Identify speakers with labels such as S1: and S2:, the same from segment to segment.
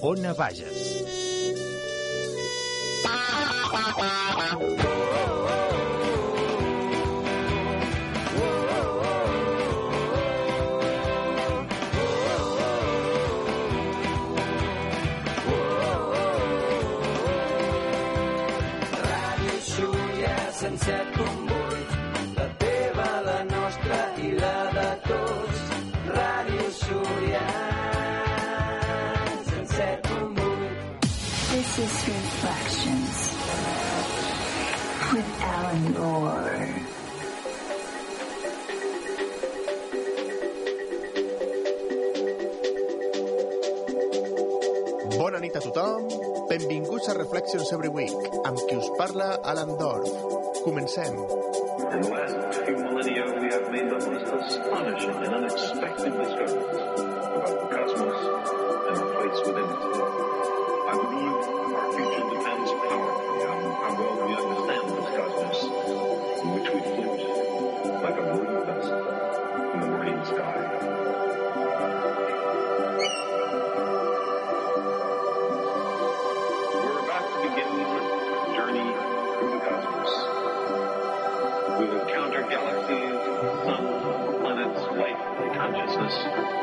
S1: Ona Bages.
S2: Comencem.
S3: Life,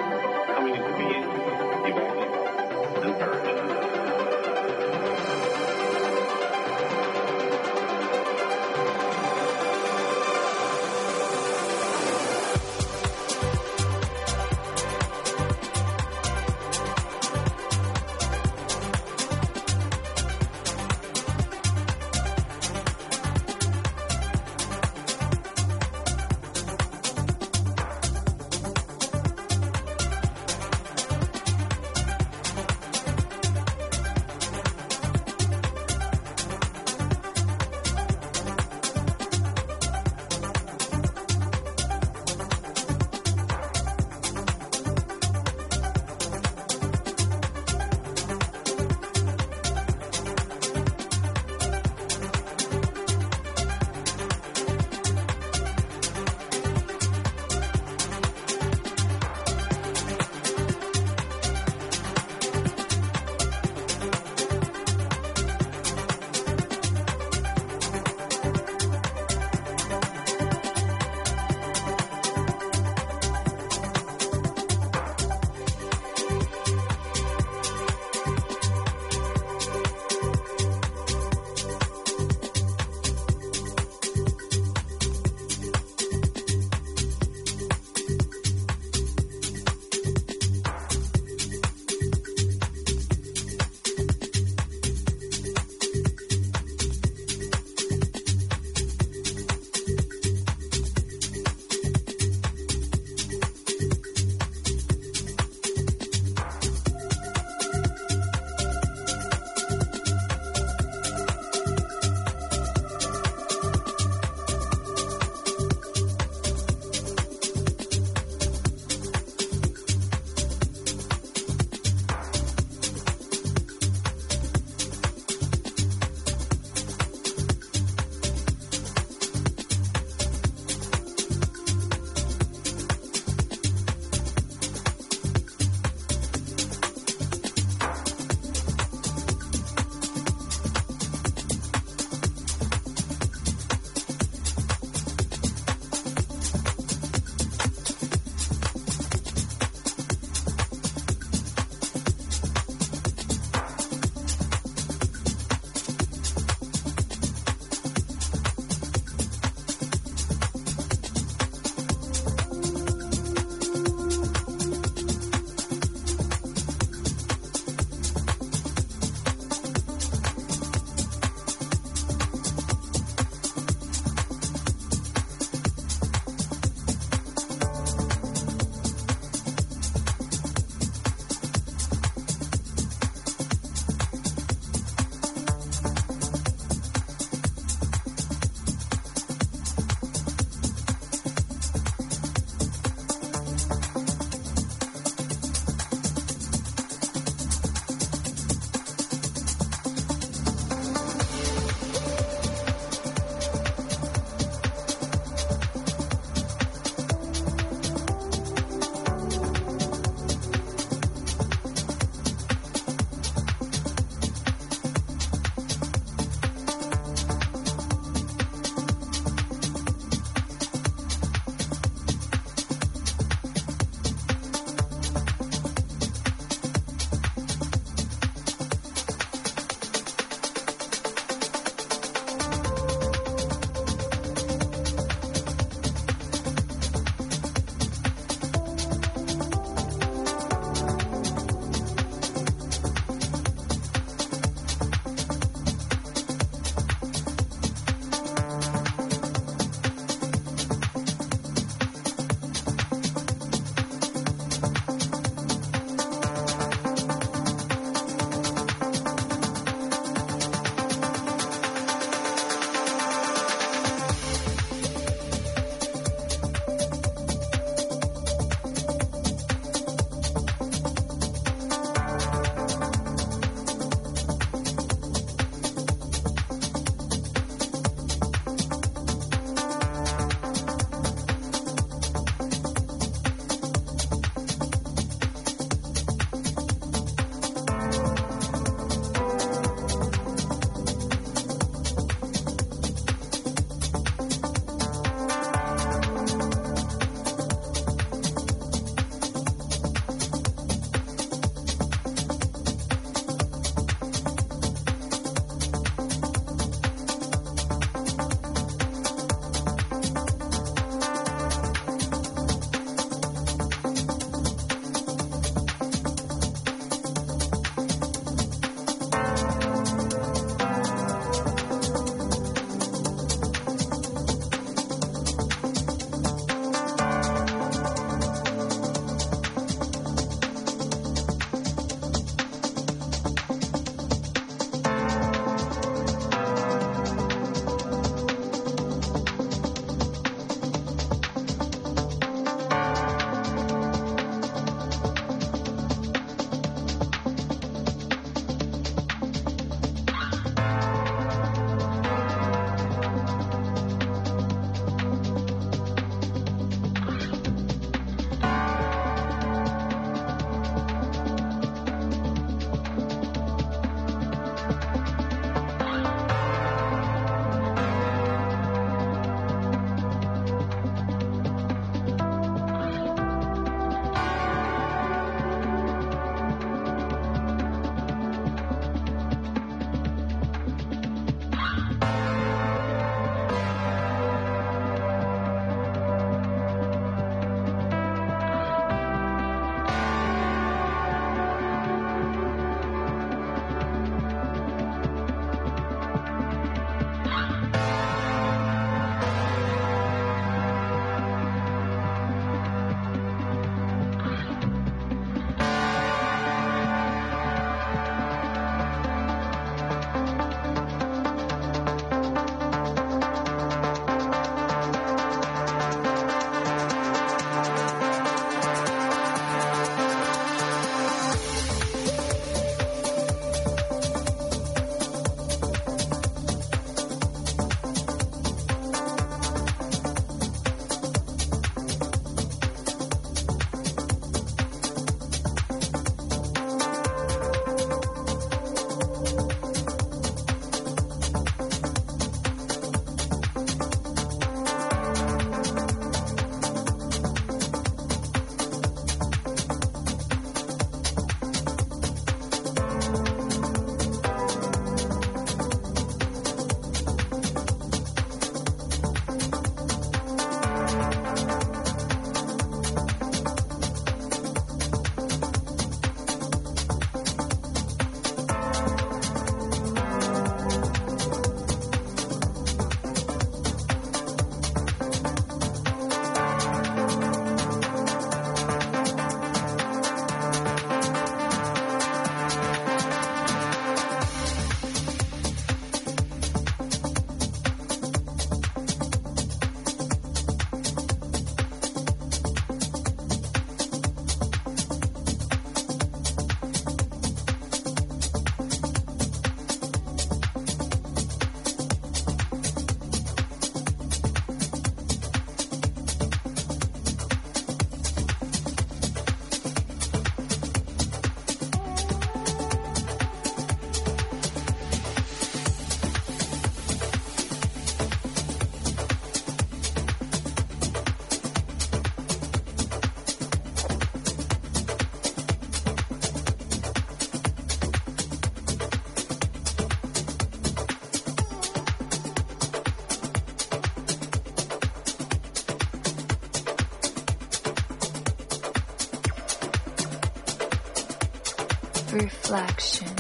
S4: Reflections,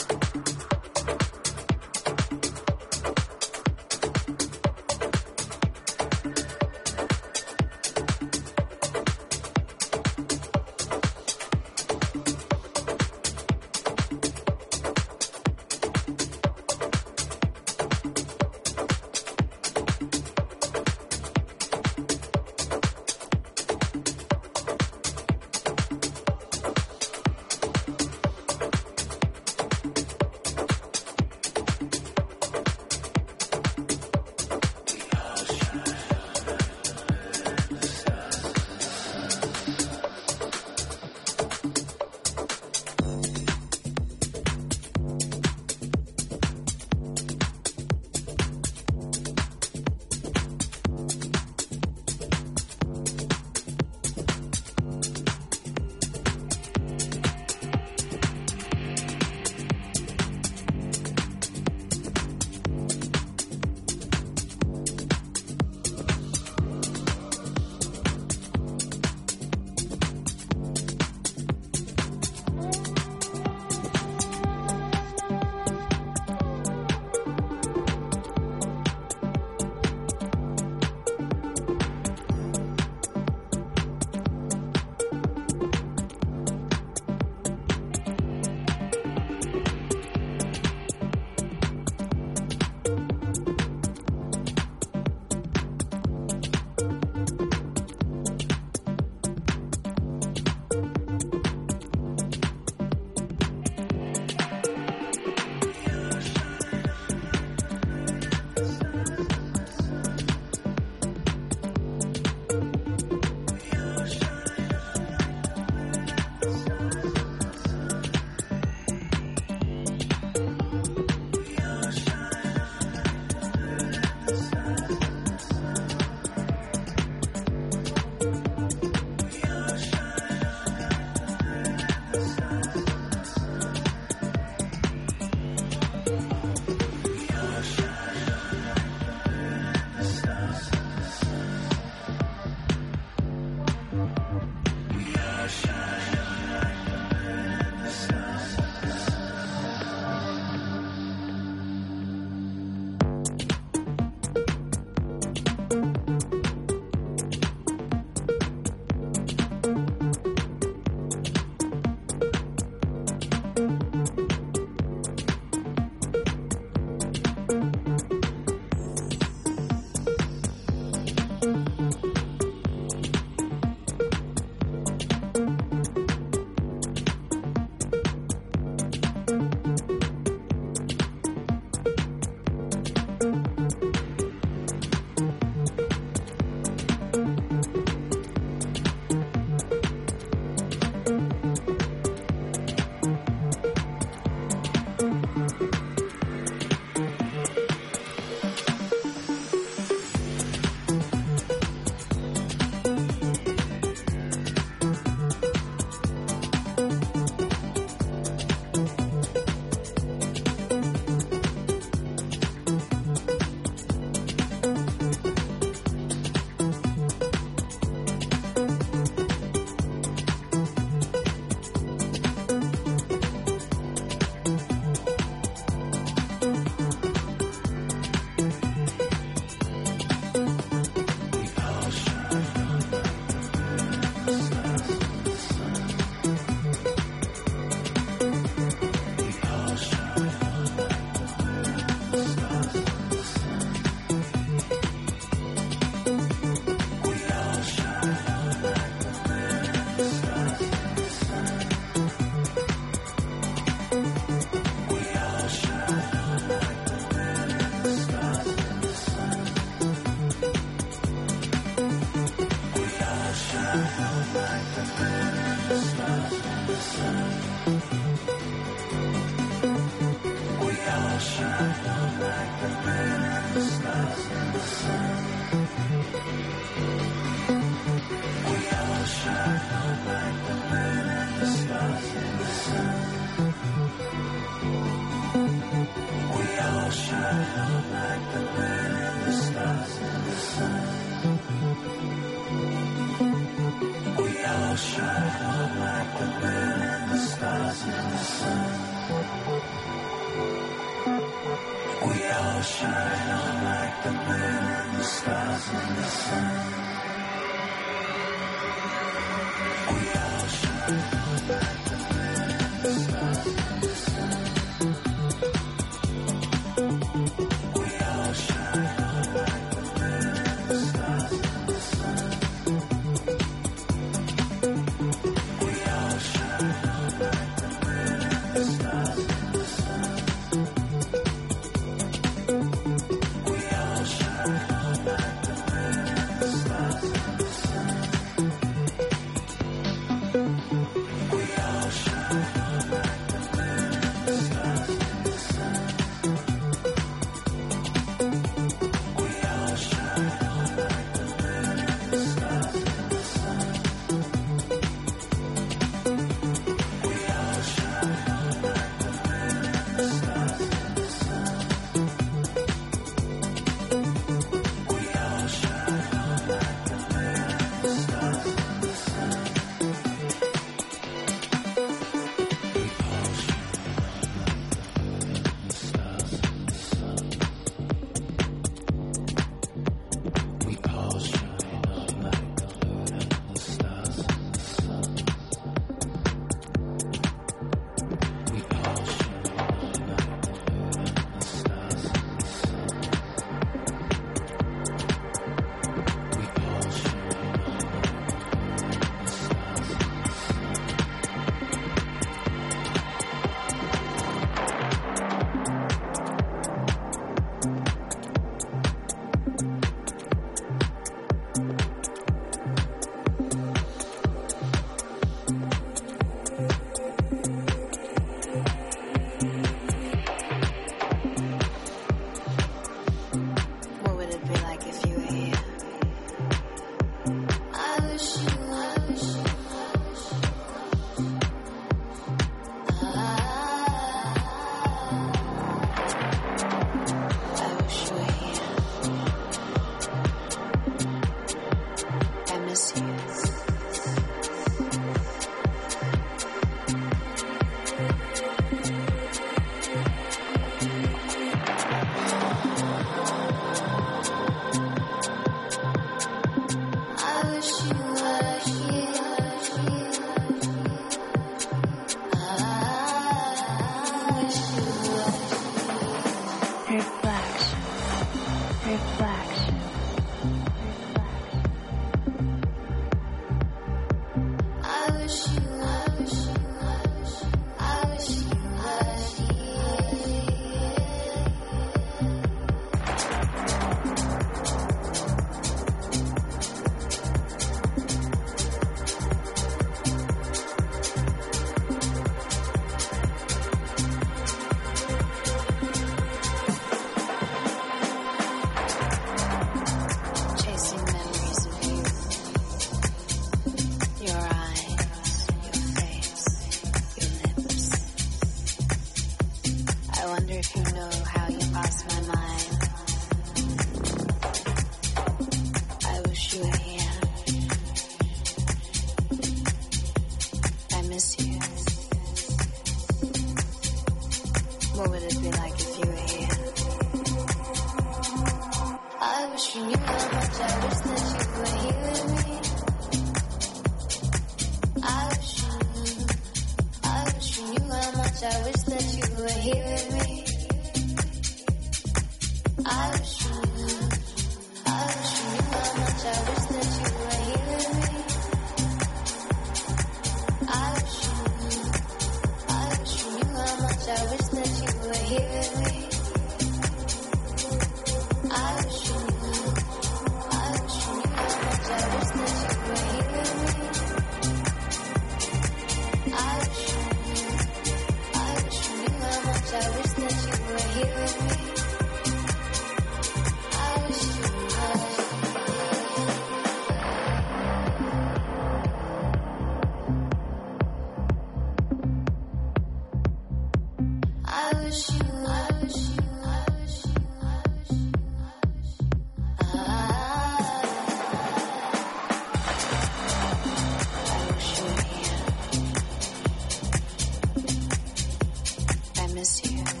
S5: miss you.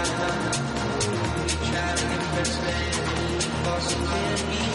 S4: Try to
S5: confess that he lost in me.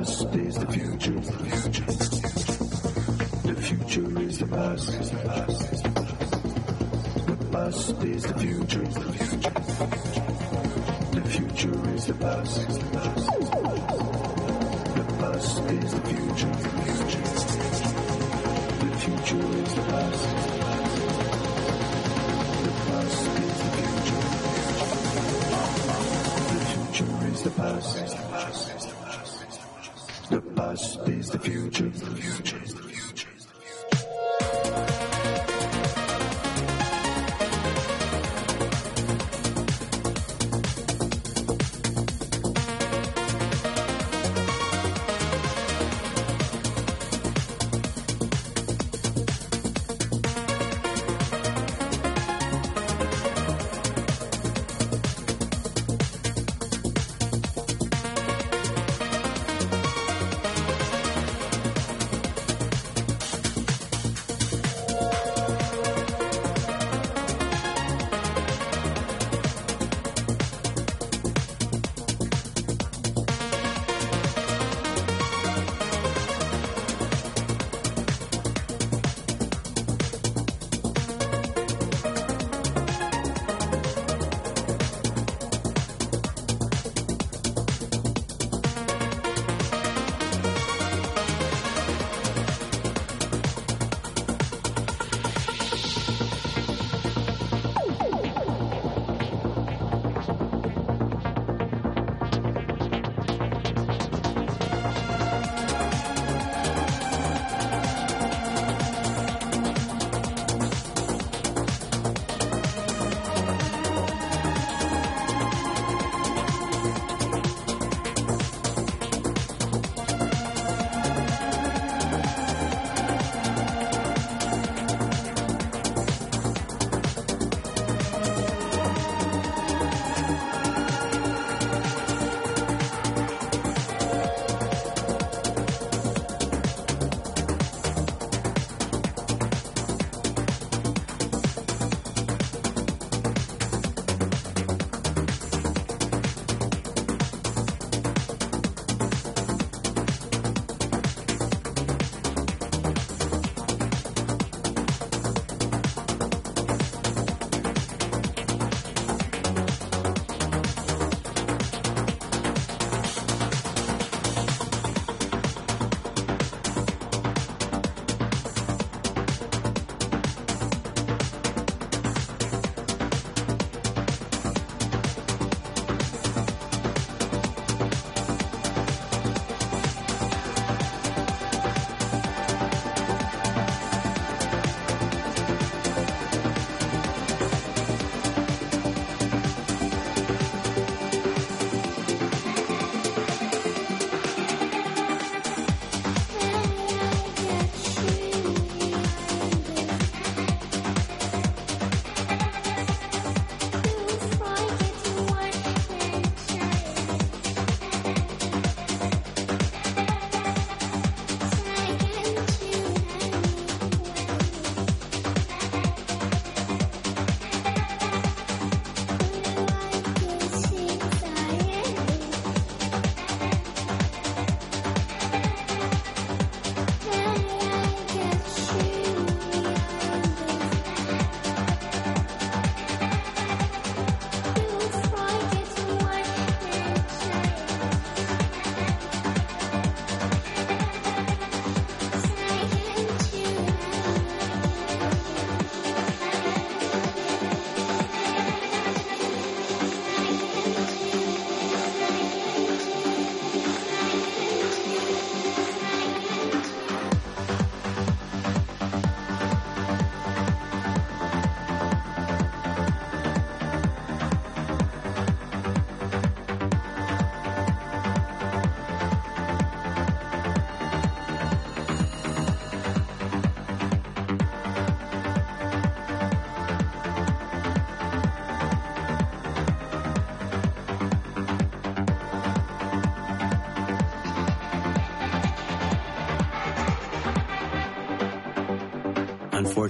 S6: past is the future. The future is the past. The past is the future. The future is the past. The past is the future. The future is the past. The past is the future. The future is the past. Is the future.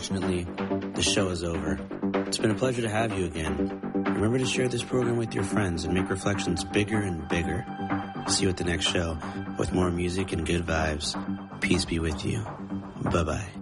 S7: Unfortunately, the show is over. It's been a pleasure to have you again. Remember to share this program with your friends and make reflections bigger and bigger. See you at the next show with more music and good vibes. Peace be with you. Bye bye.